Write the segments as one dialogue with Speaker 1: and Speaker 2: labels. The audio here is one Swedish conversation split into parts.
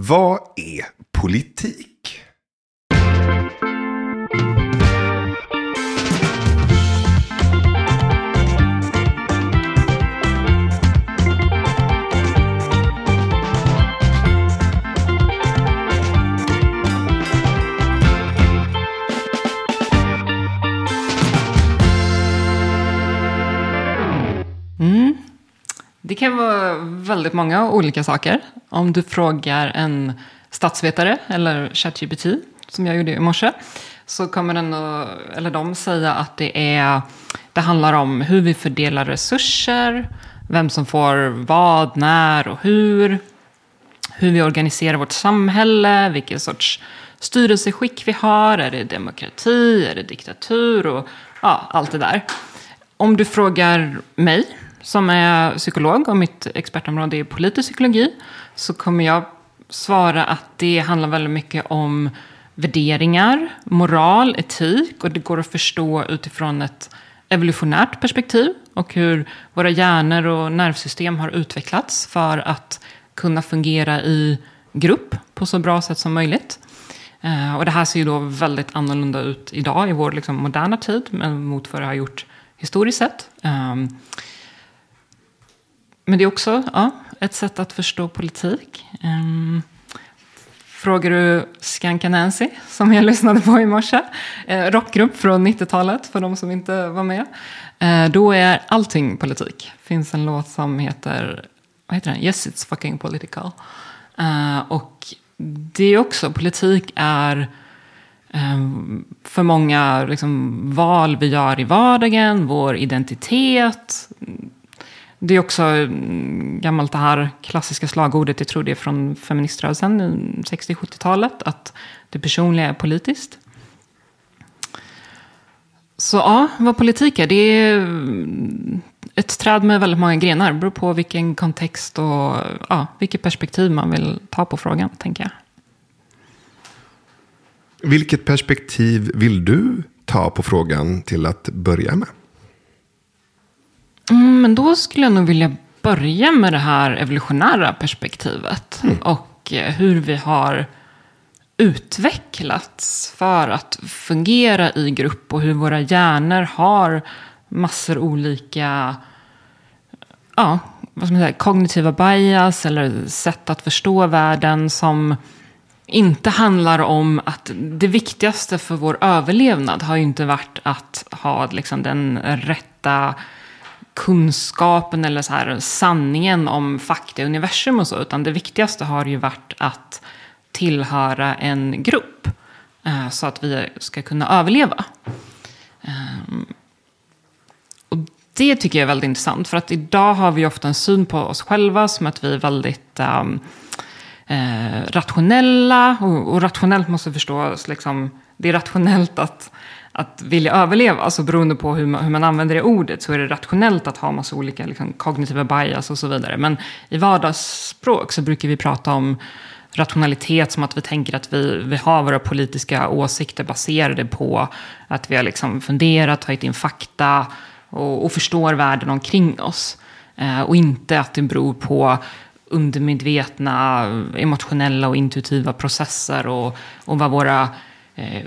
Speaker 1: Vad är politik?
Speaker 2: Det kan vara väldigt många olika saker. Om du frågar en statsvetare eller ChatGPT, som jag gjorde i morse, så kommer den att, eller de säga att det, är, det handlar om hur vi fördelar resurser, vem som får vad, när och hur, hur vi organiserar vårt samhälle, vilken sorts styrelseskick vi har, är det demokrati, är det diktatur och ja, allt det där. Om du frågar mig som är psykolog och mitt expertområde är politisk psykologi så kommer jag svara att det handlar väldigt mycket om värderingar, moral, etik och det går att förstå utifrån ett evolutionärt perspektiv och hur våra hjärnor och nervsystem har utvecklats för att kunna fungera i grupp på så bra sätt som möjligt. Eh, och det här ser ju då väldigt annorlunda ut idag i vår liksom, moderna tid mot vad det har gjort historiskt sett. Ehm, men det är också ja, ett sätt att förstå politik. Um, frågar du Skanka Nancy, som jag lyssnade på i morse, eh, rockgrupp från 90-talet, för de som inte var med, eh, då är allting politik. Det finns en låt som heter, vad heter den? Yes, it's fucking political. Uh, och det är också, politik är ehm, för många liksom, val vi gör i vardagen, vår identitet, det är också mm, gammalt det här klassiska slagordet, jag tror det är från feministrörelsen, 60-70-talet, att det personliga är politiskt. Så ja, vad politik är, det är mm, ett träd med väldigt många grenar. Det beror på vilken kontext och ja, vilket perspektiv man vill ta på frågan, tänker jag.
Speaker 1: Vilket perspektiv vill du ta på frågan till att börja med?
Speaker 2: Mm, men då skulle jag nog vilja börja med det här evolutionära perspektivet. Mm. Och eh, hur vi har utvecklats för att fungera i grupp. Och hur våra hjärnor har massor olika ja, vad ska man säga, kognitiva bias eller sätt att förstå världen som inte handlar om att det viktigaste för vår överlevnad har ju inte varit att ha liksom, den rätta kunskapen eller så här, sanningen om fakta i universum och så. Utan det viktigaste har ju varit att tillhöra en grupp. Eh, så att vi ska kunna överleva. Ehm, och det tycker jag är väldigt intressant. För att idag har vi ofta en syn på oss själva som att vi är väldigt um, rationella. Och, och, rationellt måste förstås, liksom, det är rationellt att att vilja överleva, alltså beroende på hur man, hur man använder det ordet, så är det rationellt att ha massa olika liksom, kognitiva bias och så vidare. Men i vardagsspråk så brukar vi prata om rationalitet som att vi tänker att vi, vi har våra politiska åsikter baserade på att vi har liksom funderat, tagit in fakta och, och förstår världen omkring oss. Eh, och inte att det beror på undermedvetna, eh, emotionella och intuitiva processer och, och vad våra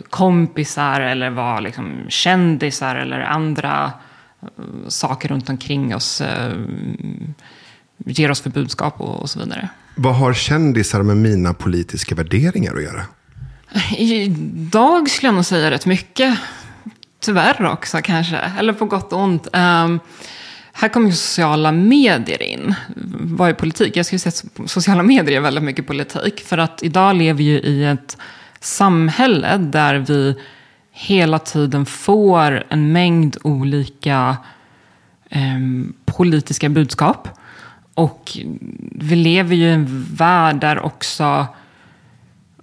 Speaker 2: kompisar eller var liksom kändisar eller andra eh, saker runt omkring oss eh, ger oss för budskap och, så vidare.
Speaker 1: Vad har kändisar med mina politiska värderingar att göra?
Speaker 2: Idag skulle jag nog säga rätt mycket. Tyvärr också kanske, eller på gott och ont. Um, här kommer ju sociala medier in. Vad är politik? Jag skulle säga att sociala medier är väldigt mycket politik. För att idag lever vi ju i ett samhälle där vi hela tiden får en mängd olika eh, politiska budskap. Och vi lever ju i en värld där också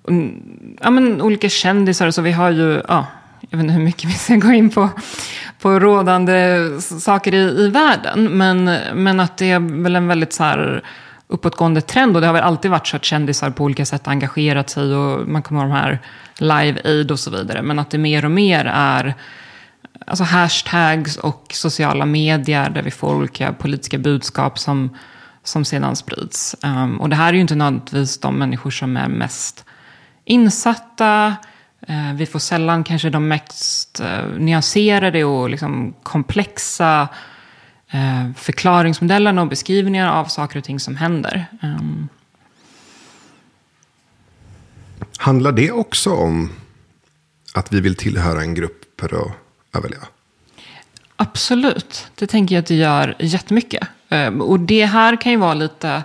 Speaker 2: mm, ja, men, olika kändisar, så vi har ju, ja, jag vet inte hur mycket vi ska gå in på, på rådande saker i, i världen. Men, men att det är väl en väldigt så här uppåtgående trend. Och det har väl alltid varit så att kändisar på olika sätt engagerat sig. Och man kommer ha de här Live Aid och så vidare. Men att det mer och mer är alltså hashtags och sociala medier där vi får olika politiska budskap som, som sedan sprids. Um, och det här är ju inte nödvändigtvis de människor som är mest insatta. Uh, vi får sällan kanske de mest uh, nyanserade och liksom komplexa uh, förklaringsmodellerna och beskrivningar av saker och ting som händer. Um.
Speaker 1: Handlar det också om att vi vill tillhöra en grupp för att överleva?
Speaker 2: Absolut, det tänker jag att det gör jättemycket. Ehm, och det här kan ju vara lite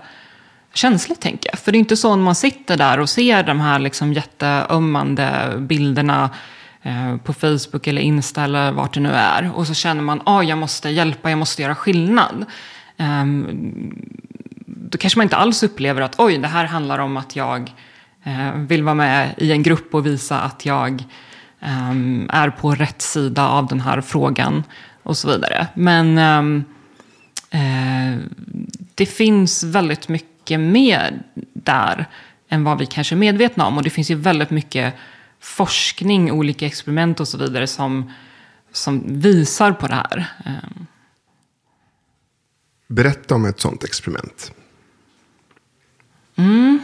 Speaker 2: känsligt, tänker jag. För det är inte så när man sitter där och ser de här liksom jätteömmande bilderna eh, Eh, på Facebook eller Insta eller vart det nu är. Och så känner man, att ah, jag måste hjälpa, jag måste göra skillnad. Um, då kanske man inte alls upplever att, oj, det här handlar om att jag uh, vill vara med i en grupp och visa att jag um, är på rätt sida av den här frågan och så vidare. Men um, uh, det finns väldigt mycket mer där än vad vi kanske är medvetna om. Och det finns ju väldigt mycket forskning, olika experiment och så vidare som, som visar på det här. Um.
Speaker 1: Berätta om ett sånt experiment.
Speaker 2: Mm.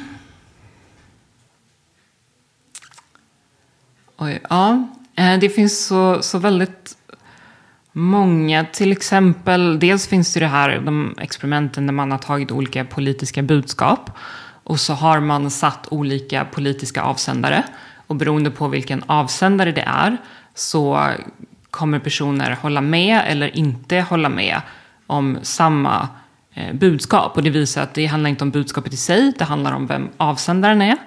Speaker 2: Oj, ja. Eh, det finns så, så väldigt många. Till exempel, dels finns det det här, de experimenten där man har tagit olika politiska budskap. Och så har man satt olika politiska avsändare. Och beroende på vilken avsändare det är så kommer personer hålla med eller inte hålla med om samma eh, budskap. Och det visar att det handlar inte om budskapet i sig, det handlar om vem avsändaren är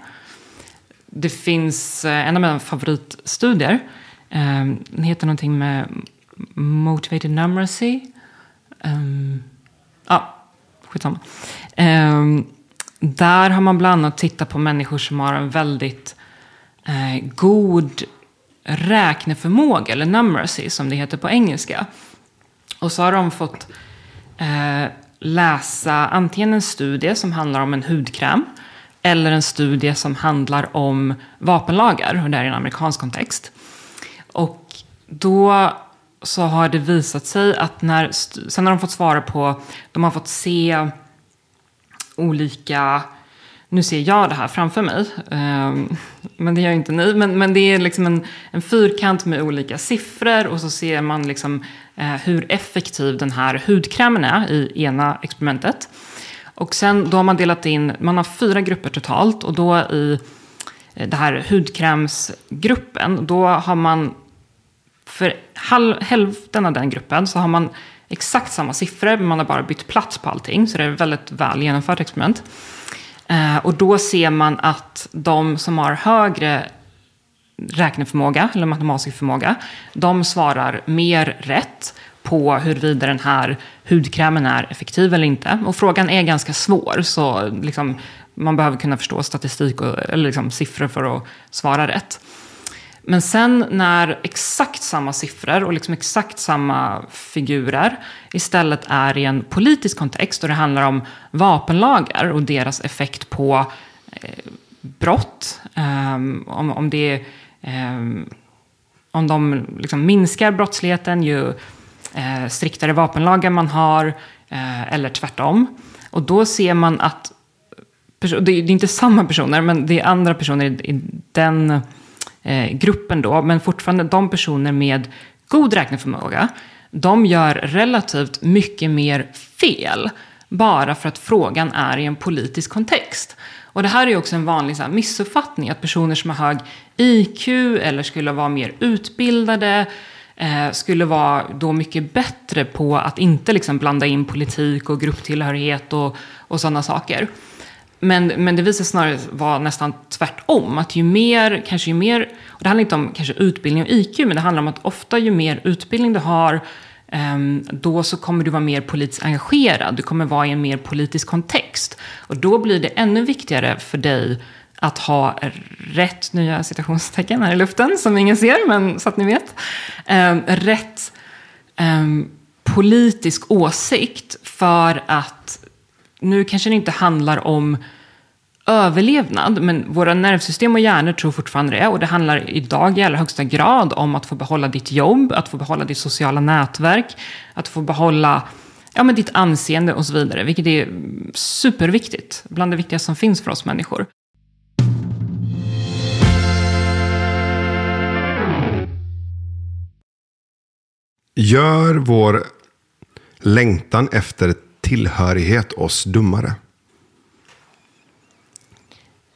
Speaker 2: det finns eh, en av mina favoritstudier. Eh, den heter någonting med Motivated Numeracy. Um, ja, skitsamma. Um, där har man bland annat tittat på människor som har en väldigt eh, god räkneförmåga, eller numeracy som det heter på engelska. Och så har de fått eh, läsa antingen en studie som handlar om en hudkräm eller en studie som handlar om vapenlagar, och det är i en amerikansk kontext. Och då så har det visat sig att när, sen har de fått svara på, de har fått se olika, nu ser jag det här framför mig, um, men det gör inte ni, men, men det är liksom en, en fyrkant med olika siffror och så ser man liksom eh, hur effektiv den här hudkrämen är i ena experimentet. Och sen då har man delat in, man har fyra grupper totalt och då i den det här hudkrämsgruppen, då har man för halv, hälften av den gruppen så har man exakt samma siffror, men man har bara bytt plats på allting. Så det är ett väldigt väl genomfört experiment. Eh, och då ser man att de som har högre räkneförmåga, eller matematisk förmåga, de svarar mer rätt på huruvida den här hudkrämen är effektiv eller inte. Och frågan är ganska svår, så liksom, man behöver kunna förstå statistik och, eller liksom, siffror för att svara rätt. Men sen när exakt samma siffror och liksom exakt samma figurer istället är i en politisk kontext och det handlar om vapenlagar och deras effekt på eh, brott, eh, om, om, det, eh, om de liksom minskar brottsligheten ju eh, striktare vapenlagar man har, eh, eller tvärtom. Och då ser man att, det är inte samma personer, men det är andra personer i den eh, gruppen då, men fortfarande de personer med god räkneförmåga, de gör relativt mycket mer fel, bara för att frågan är i en politisk kontext. Och det här är också en vanlig så här, missuppfattning, att personer som har hög IQ eller skulle vara mer utbildade eh, skulle vara då mycket bättre på att inte liksom blanda in politik och grupptillhörighet och, och sådana saker. Men, men det visar snarare vara nästan tvärtom. Att ju mer, kanske ju mer, och det handlar inte om kanske utbildning och IQ, men det handlar om att ofta ju mer utbildning du har, ehm, då så kommer du vara mer politiskt engagerad. Du kommer vara i en mer politisk kontext. Och då blir det ännu viktigare för dig att ha rätt, nya citationstecken här i luften som ingen ser, men så att ni vet. Ehm, rätt ehm, politisk åsikt för att nu kanske det inte handlar om överlevnad, men våra nervsystem och hjärnor tror fortfarande det. Och det handlar idag i allra högsta grad om att få behålla ditt jobb, att få behålla ditt sociala nätverk, att få behålla ja, men ditt anseende och så vidare. Vilket är superviktigt. Bland det viktigaste som finns för oss människor.
Speaker 1: Gör vår längtan efter tillhörighet oss dummare?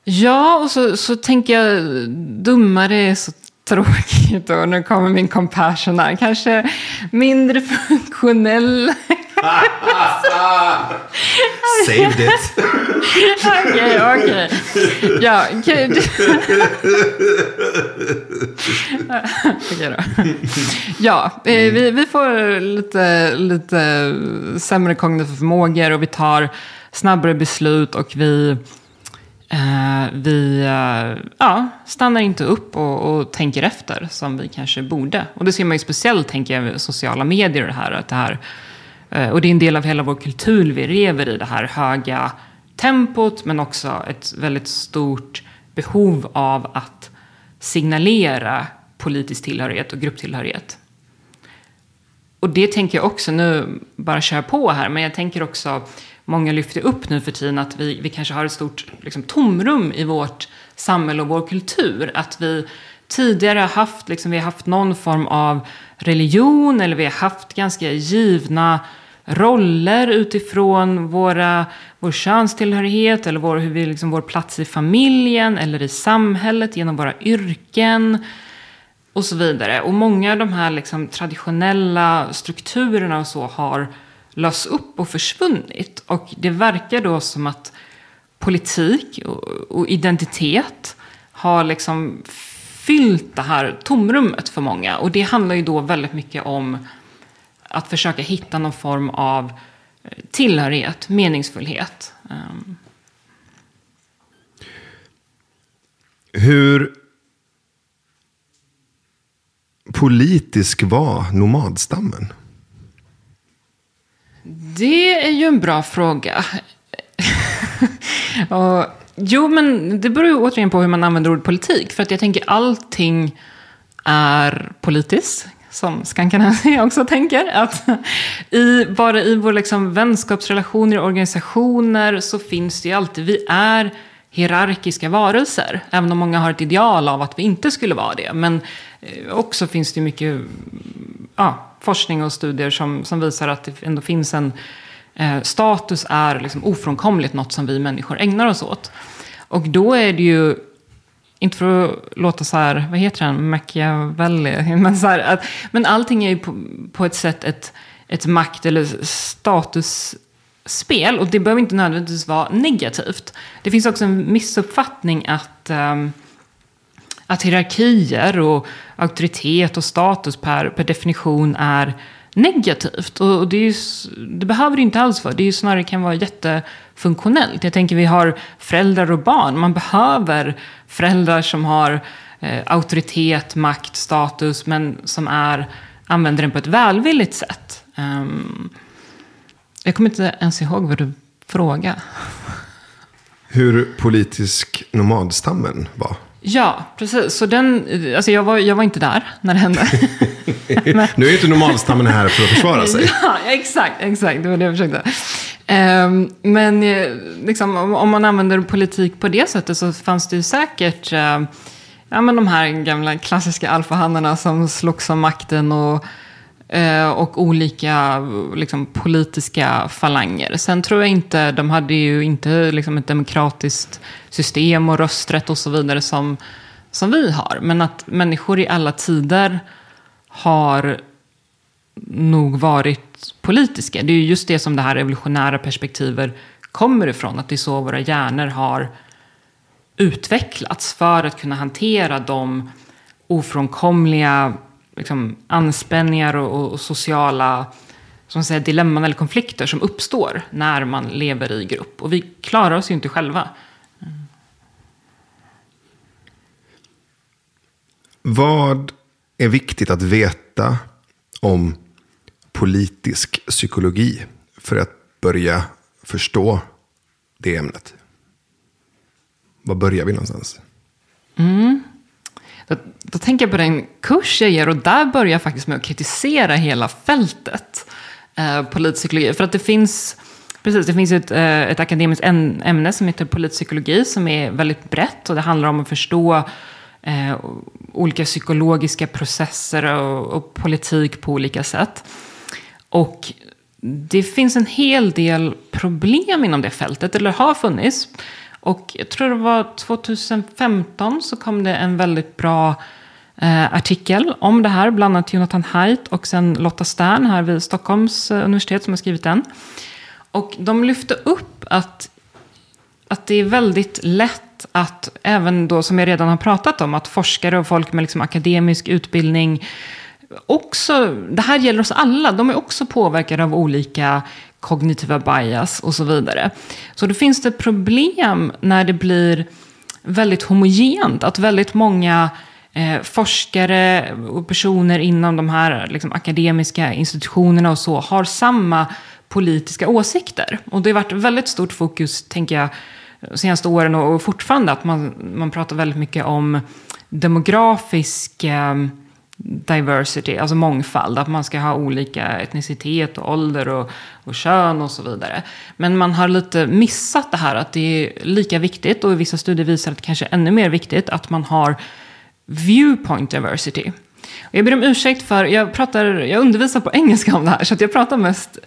Speaker 2: Ja, och så, så tänker jag dummare är så tråkigt. Och nu kommer min compassion här. Kanske mindre funktionell.
Speaker 1: Saved it.
Speaker 2: Okej, okej. Ja, okej. Okej då. Ja, eh, vi, vi får lite, lite sämre kognitiva förmågor och vi tar snabbare beslut och vi, eh, vi eh, ja, stannar inte upp och, och tänker efter som vi kanske borde. Och det ser man ju speciellt, tänker jag, med sociala medier och det här. Att det här Eh, och det är en del av hela vår kultur. Vi lever i det här höga tempot, men också ett väldigt stort behov av att signalera politisk tillhörighet och grupptillhörighet. Och det tänker jag också, nu bara kör på här, men jag tänker också, många lyfter upp nu för tiden att vi, vi kanske har ett stort liksom, tomrum i vårt samhälle och vår kultur. Att vi tidigare har haft, liksom, vi har haft någon form av religion eller vi har haft ganska givna roller utifrån våra, vår könstillhörighet eller vår, hur vi, liksom, vår plats i familjen eller i samhället genom våra yrken och så vidare. Och många av de här liksom, traditionella strukturerna och så har lösts upp och försvunnit. Och det verkar då som att politik och, och identitet har liksom fyllt det här tomrummet för många. Och det handlar ju då väldigt mycket om att försöka hitta någon form av eh, tillhörighet, meningsfullhet. Um,
Speaker 1: Hur politisk var nomadstammen?
Speaker 2: Det är ju en bra fråga. och, jo, men det beror ju återigen på hur man använder ordet politik. För att jag tänker allting är politiskt. Som Skankanasi också tänker. Att i, bara i vår liksom vänskapsrelationer, organisationer så finns det ju alltid, vi är hierarkiska varelser. Även om många har ett ideal av att vi inte skulle vara det. Men eh, också finns det mycket ja, forskning och studier som, som visar att det ändå finns en eh, status är liksom ofrånkomligt något som vi människor ägnar oss åt. Och då är det ju inte för att låta så här, vad heter han, Machiavelli, men, så här, att, men allting är ju på, på ett sätt ett, ett makt eller statusspel. Och det behöver inte nödvändigtvis vara negativt. Det finns också en missuppfattning att, um, att hierarkier och auktoritet och status per, per definition är negativt. Och, och det, är ju, det behöver det inte alls vara. Det är ju snarare kan vara jätte jättefunktionellt. Jag tänker vi har föräldrar och barn. Man behöver föräldrar som har eh, auktoritet, makt, status, men som är, använder den på ett välvilligt sätt. Um, jag kommer inte ens ihåg vad du frågade.
Speaker 1: Hur politisk nomadstammen var?
Speaker 2: Ja, precis. Så den, alltså jag, var, jag var inte där när det hände.
Speaker 1: nu är ju inte nomadstammen här för att försvara sig.
Speaker 2: ja, exakt, exakt. Det var det jag försökte. Ehm, men eh, liksom, om, man använder politik på det sättet så fanns det ju säkert eh, ja, men de här gamla klassiska alfahannarna som slogs om makten och, eh, och olika liksom, politiska falanger. Sen tror jag inte, de hade ju inte liksom, ett demokratiskt system och rösträtt och så vidare som, som vi har. Men att människor i alla tider har nog varit politiska. Det är just det som det här evolutionära perspektivet kommer ifrån. Att det är så våra hjärnor har utvecklats för att kunna hantera de ofrånkomliga liksom, anspänningar och, och sociala som säger, dilemman eller konflikter som uppstår när man lever i grupp. Och vi klarar oss ju inte själva.
Speaker 1: Vad är viktigt att veta om politisk psykologi för att börja förstå det ämnet? Var börjar vi någonstans?
Speaker 2: Mm. Då, då, tänker jag på den kurs jag ger och där börjar jag faktiskt med att kritisera hela fältet. eh, politpsykologi. För att det finns, precis, det finns ett, eh, ett akademiskt ämne som heter politpsykologi som är väldigt brett och det handlar om att förstå eh, olika psykologiska processer och, och politik på olika sätt. Och det finns en hel del problem inom det fältet, eller har funnits. Och jag tror det var 2015 så kom det en väldigt bra eh, artikel om det här. Bland annat Jonathan Haidt och sen Lotta Stern här vid Stockholms eh, universitet som har skrivit den. Och de lyfte upp att, att det är väldigt lätt att, även då som jag redan har pratat om, att forskare och folk med liksom akademisk utbildning också, det här gäller oss alla, de är också påverkade av olika kognitiva bias och så vidare. Så då finns det problem när det blir väldigt homogent, att väldigt många eh, forskare och personer inom de här liksom, akademiska institutionerna och så har samma politiska åsikter. Och det har varit väldigt stort fokus, tänker jag, de senaste åren och fortfarande att man, man pratar väldigt mycket om demografisk eh, diversity, alltså mångfald, att man ska ha olika etnicitet och ålder och, och kön och så vidare. Men man har lite missat det här att det är lika viktigt och vissa studier visar att det kanske är ännu mer viktigt att man har viewpoint diversity. Och jag ber om ursäkt för, jag, pratar, jag undervisar på engelska om det här så att jag pratar mest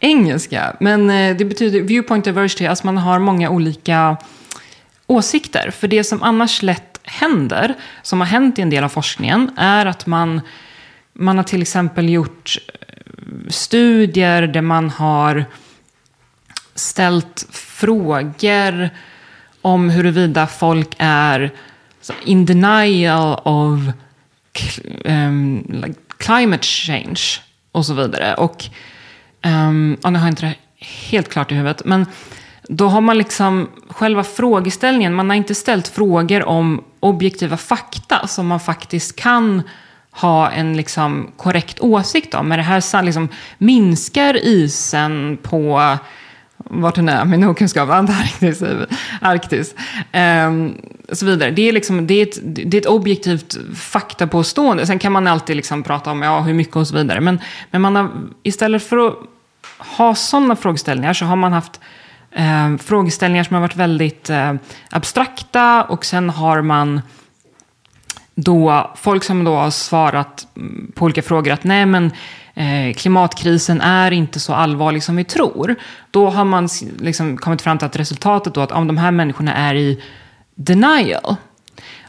Speaker 2: engelska. Men eh, det betyder viewpoint diversity, alltså man har många olika åsikter. För det som annars lätt händer, som har hänt i en del av forskningen, är att man, man har till exempel gjort eh, studier där man har ställt frågor om huruvida folk är in denial of um, climate change och så vidare. Och, um, ja, nu har jag inte det helt klart i huvudet, men då har man liksom själva frågeställningen, man har inte ställt frågor om objektiva fakta som man faktiskt kan ha en liksom korrekt åsikt om. Men det här liksom minskar isen på vart den är, min okunskap, Antarktis, Arktis, um, så vidare. Det är, liksom, det, är ett, det är ett objektivt faktapåstående. Sen kan man alltid liksom prata om ja, hur mycket och så vidare. Men, men man har, istället för att ha sådana frågeställningar så har man haft eh, frågeställningar som har varit väldigt eh, abstrakta och sen har man då folk som då har svarat mm, på olika frågor att nej men eh, klimatkrisen är inte så allvarlig som vi tror. Då har man liksom kommit fram till att resultatet då att om de här människorna är i denial.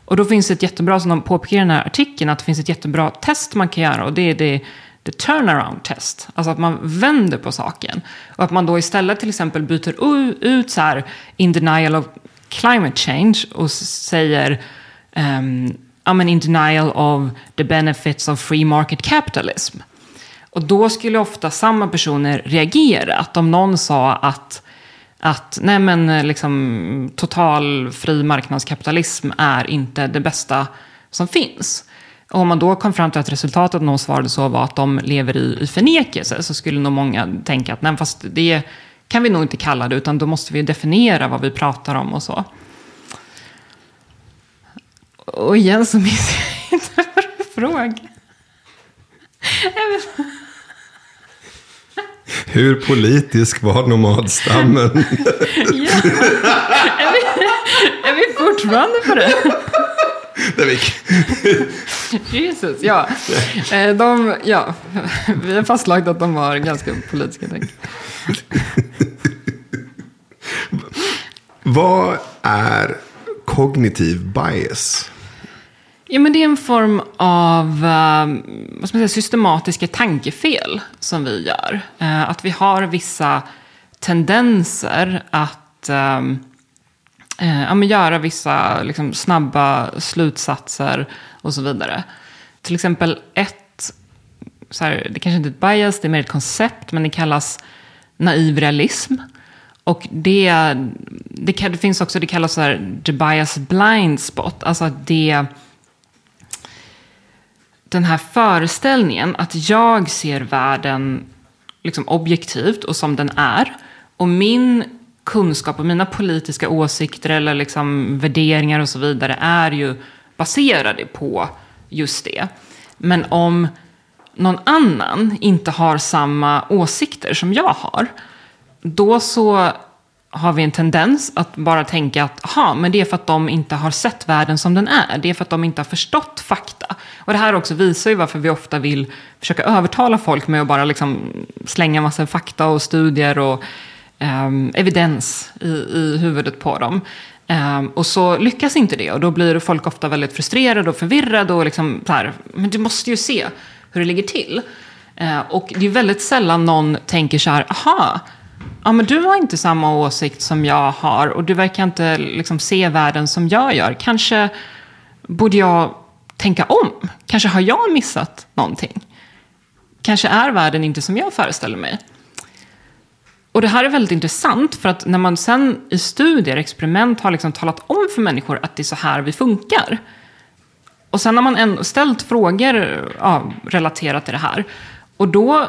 Speaker 2: Och då finns det ett jättebra, som de påpekar i den här artikeln, att det finns ett jättebra test man kan göra och det är det the turnaround test. Alltså att man vänder på saken. Och att man då istället till exempel byter ut så här in denial of climate change och säger ehm, um, I'm in denial of the benefits of free market capitalism. Och då skulle ofta samma personer reagera. Att om någon sa att, att nej men, eh, liksom, total fri marknadskapitalism är inte det bästa som finns. Och om man då kom fram till att resultatet någon svarade så var att de lever i, i förnekelse så skulle nog många tänka att nej, fast det kan vi nog inte kalla det utan då måste vi definiera vad vi pratar om och så. Och igen så minns jag inte vad du frågade.
Speaker 1: Hur politisk var nomadstammen?
Speaker 2: ja. är, vi, är vi fortfarande på det? Jesus, ja. Eh, de, ja. Vi har fastlagt att de var ganska politiska. Tänk.
Speaker 1: Vad är kognitiv bias?
Speaker 2: Ja, men det är en form av uh, vad ska man säga, systematiska tankefel som vi gör. Uh, att vi har vissa tendenser att eh, ja, men göra vissa liksom, snabba slutsatser och så vidare. Till exempel ett, så här, det kanske inte är ett bias, det är mer ett koncept, men det kallas naiv realism. Och det, det, det finns också, det kallas så här, the bias blind spot. Alltså att det, den här föreställningen att jag ser världen liksom objektivt och som den är. Och min kunskap och mina politiska åsikter eller liksom värderingar och så vidare är ju baserade på just det. Men om någon annan inte har samma åsikter som jag har, då så har vi en tendens att bara tänka att aha, men det är för att de inte har sett världen som den är. Det är för att de inte har förstått fakta. Och det här också visar ju varför vi ofta vill försöka övertala folk med att bara liksom slänga massa fakta och studier och um, evidens i, i huvudet på dem. Um, och så lyckas inte det och då blir folk ofta väldigt frustrerade och förvirrade och liksom så här, men du måste ju se hur det ligger till. Uh, och det är väldigt sällan någon tänker så här, aha, ja, men du har inte samma åsikt som jag har och du verkar inte liksom, se världen som jag gör. Kanske borde jag tänka om? Kanske har jag missat någonting? Kanske är världen inte som jag föreställer mig? Och det här är väldigt intressant för att när man sen i studier, experiment har liksom talat om för människor att det är så här vi funkar. Och sen har man ställt frågor ja, relaterat till det här. Och då eh,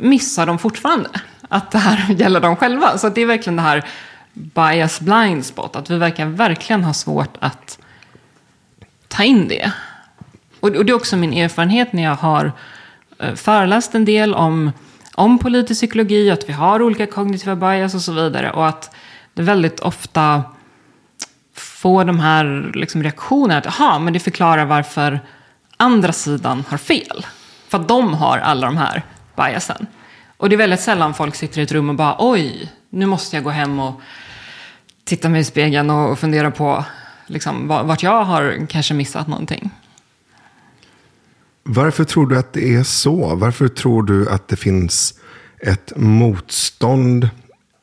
Speaker 2: missar de fortfarande att det här gäller dem själva. Så det är verkligen det här bias blind spot. Att vi verkar verkligen ha svårt att ta in det. Och, det är också min erfarenhet när jag har eh, föreläst en del om, om politisk psykologi, att vi har olika kognitiva bias och så vidare. Och att det väldigt ofta får de här liksom reaktionerna att aha, men det förklarar varför andra sidan har fel. För att de har alla de här biasen. Och det är väldigt sällan folk sitter i ett rum och bara oj, nu måste jag gå hem och titta mig i spegeln och fundera på liksom, vart jag har kanske missat någonting.
Speaker 1: Varför tror du att det är så? Varför tror du att det finns ett motstånd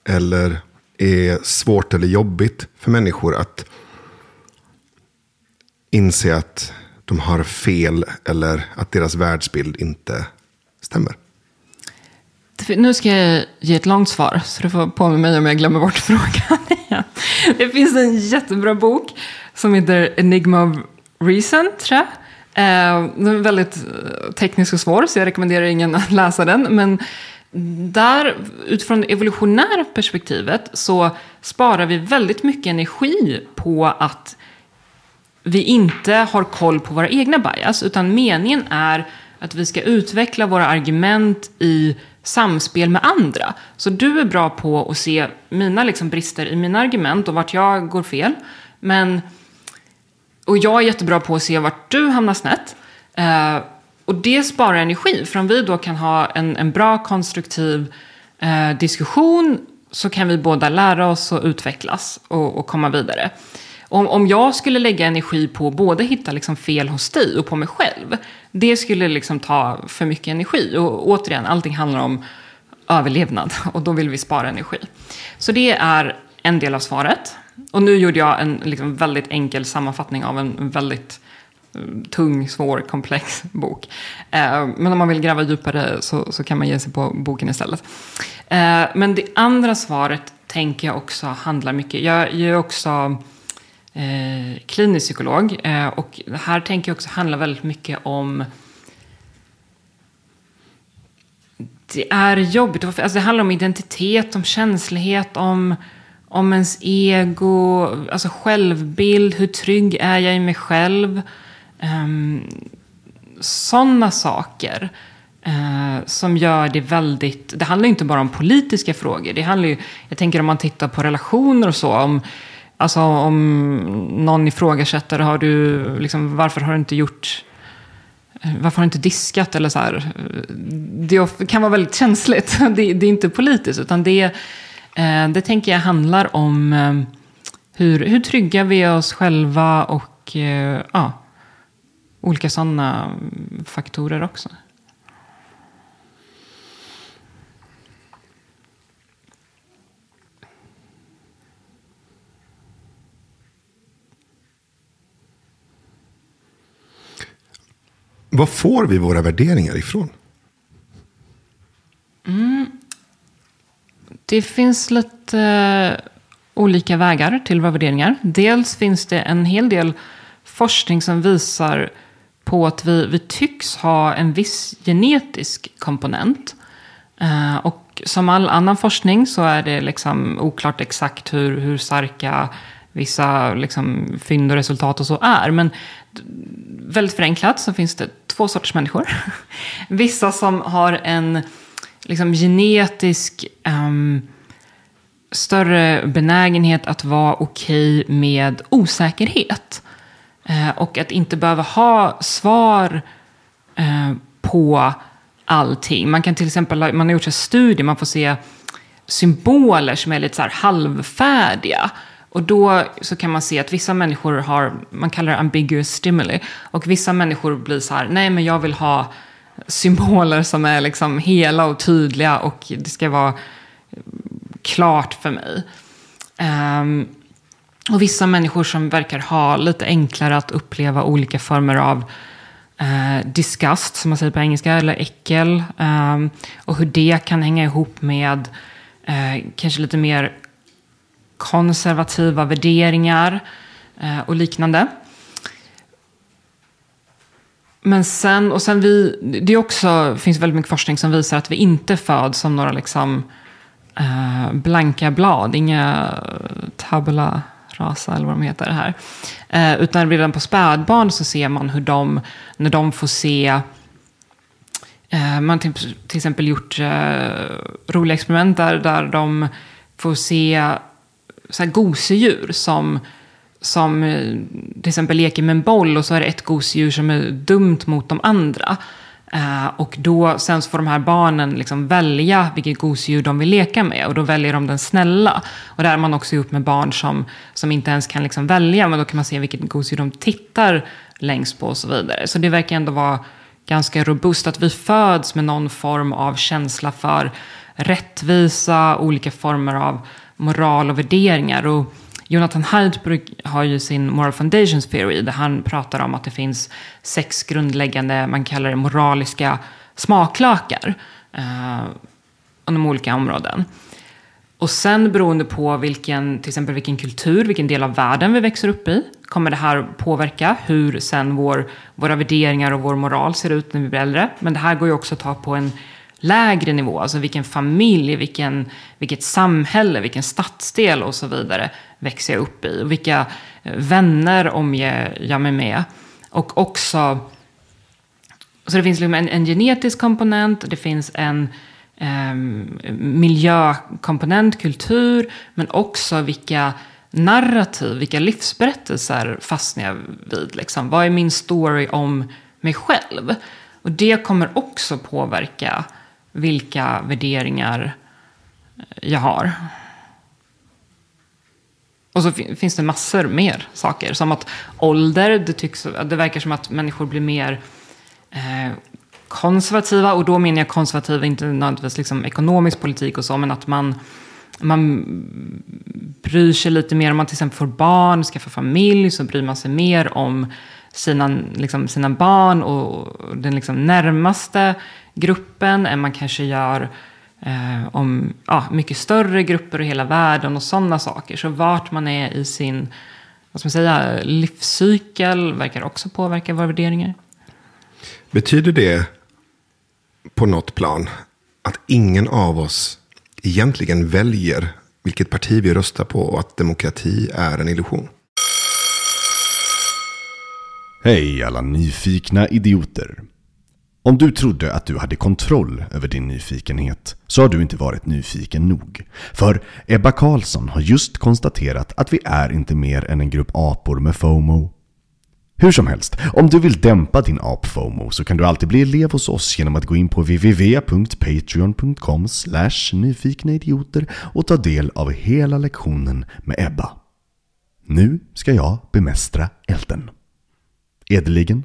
Speaker 1: eller är svårt eller jobbigt för människor att inse att de har fel eller att deras världsbild inte stämmer?
Speaker 2: Nu ska jag ge ett långt svar, så du får på mig om jag glömmer bort frågan. Det finns en jättebra bok som heter Enigma of Reason, tror jag. Eh, den är väldigt eh, teknisk och svår, så jag rekommenderar ingen att läsa den. Men där, utifrån det evolutionära perspektivet, så sparar vi väldigt mycket energi på att vi inte har koll på våra egna bias, utan meningen är att vi ska utveckla våra argument i samspel med andra. Så du är bra på att se mina liksom brister i mina argument och vart jag går fel. Men, och jag är jättebra på att se vart du hamnar snett. Eh, och det sparar energi. För om vi då kan ha en, en bra konstruktiv eh, diskussion så kan vi båda lära oss och utvecklas och, och komma vidare. Om, om jag skulle lägga energi på att både hitta liksom fel hos dig och på mig själv, det skulle liksom ta för mycket energi. Och återigen, allting handlar om överlevnad och då vill vi spara energi. Så det är en del av svaret. Och nu gjorde jag en liksom väldigt enkel sammanfattning av en väldigt eh, tung, svår, komplex bok. Eh, men om man vill gräva djupare så, så kan man ge sig på boken istället. Eh, men det andra svaret tänker jag också handlar mycket. Jag är också eh, klinisk psykolog. Eh, och det här tänker jag också handla väldigt mycket om det är jobbigt. Alltså det handlar om identitet, om känslighet, om, om ens ego, alltså självbild. Hur trygg är jag i mig själv? Ehm, um, Sådana saker. Uh, som gör det väldigt... Det handlar inte bara om politiska frågor. Det handlar ju, jag tänker om man tittar på relationer och så. Om, Alltså om någon ifrågasätter, har du, liksom, varför har du inte gjort varför har du inte diskat? Eller så här. Det kan vara väldigt känsligt. Det, det är inte politiskt, utan det, är det tänker jag handlar om eh, hur, hur trygga vi är oss själva och eh, ja, olika sådana faktorer också.
Speaker 1: Var får vi våra värderingar ifrån?
Speaker 2: Mm. Det finns lite eh, olika vägar till våra värderingar. Dels finns det en hel del forskning som visar på att vi, vi tycks ha en viss genetisk komponent. Eh, och som all annan forskning så är det liksom oklart exakt hur, hur starka vissa liksom, fynd och resultat och så är. Men väldigt förenklat så finns det två sorters människor. Vissa som har en liksom, genetisk um, större benägenhet att vara okej okay med osäkerhet. Uh, och att inte behöva ha svar uh, på allting. Man kan till exempel, man har gjort en studie, man får se symboler som är lite så här halvfärdiga. Och då så kan man se att vissa människor har, man kallar det ambiguous stimuli. Och vissa människor blir så här, nej men jag vill ha symboler som är liksom hela och tydliga och det ska vara klart för mig. Um, och vissa människor som verkar ha lite enklare att uppleva olika former av uh, disgust, som man säger på engelska, eller äckel. Um, och hur det kan hänga ihop med uh, kanske lite mer konservativa värderingar uh, och liknande. Men sen, och sen vi, det också, finns väldigt mycket forskning som visar att vi inte föds som några liksom, eh, blanka blad, inga tabula rasa eller vad de heter här. Eh, utan redan på spädbarn så ser man hur de, när de får se eh, man har till, till, exempel gjort eh, roliga experiment där, där de får se så här gosedjur som som eh, till exempel leker med en boll och så är det ett gosedjur som är dumt mot de andra. Uh, och då, sen så får de här barnen liksom välja vilket gosedjur de vill leka med. Och då väljer de den snälla. Och där har man också gjort med barn som, som inte ens kan liksom välja. Men då kan man se vilket gosedjur de tittar längst på och så vidare. Så det verkar ändå vara ganska robust att vi föds med någon form av känsla för rättvisa, olika former av moral och värderingar. Och Jonathan Haidt har ju sin Moral Foundations Theory där han pratar om att det finns sex grundläggande, man kallar det moraliska smaklökar eh, inom olika områden. Och sen beroende på vilken, till exempel vilken kultur, vilken del av världen vi växer upp i, kommer det här påverka hur sen vår, våra värderingar och vår moral ser ut när vi blir äldre. Men det här går ju också att ta på en lägre nivå, alltså vilken familj, vilken, vilket samhälle, vilken stadsdel och så vidare växer jag upp i? Och vilka eh, vänner omger jag mig med? Och också, så det finns liksom en, en genetisk komponent, det finns en eh, miljökomponent, kultur, men också vilka narrativ, vilka livsberättelser fastnar jag vid? Liksom? Vad är min story om mig själv? Och det kommer också påverka vilka värderingar eh, jag har. Och så finns det massor mer saker. Som att ålder, det, tycks, det verkar som att människor blir mer eh, konservativa. Och då menar jag konservativa, inte nödvändigtvis liksom ekonomisk politik och så, men att man, man bryr sig lite mer om man till exempel får barn, skaffar familj, så bryr man sig mer om sina, liksom, sina barn och den liksom närmaste gruppen än man kanske gör eh, om ja, mycket större grupper i hela världen och sådana saker. Så vart man är i sin vad ska man säga, livscykel verkar också påverka våra värderingar.
Speaker 1: Betyder det på något plan att ingen av oss egentligen väljer vilket parti vi röstar på och att demokrati är en illusion?
Speaker 3: Hej alla nyfikna idioter. Om du trodde att du hade kontroll över din nyfikenhet så har du inte varit nyfiken nog. För Ebba Karlsson har just konstaterat att vi är inte mer än en grupp apor med FOMO. Hur som helst, om du vill dämpa din ap-FOMO så kan du alltid bli elev hos oss genom att gå in på www.patreon.com nyfiknaidioter och ta del av hela lektionen med Ebba. Nu ska jag bemästra elden. Edeligen,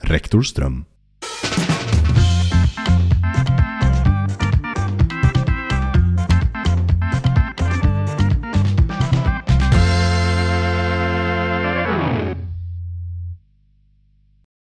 Speaker 3: Rektor Ström. Thank you.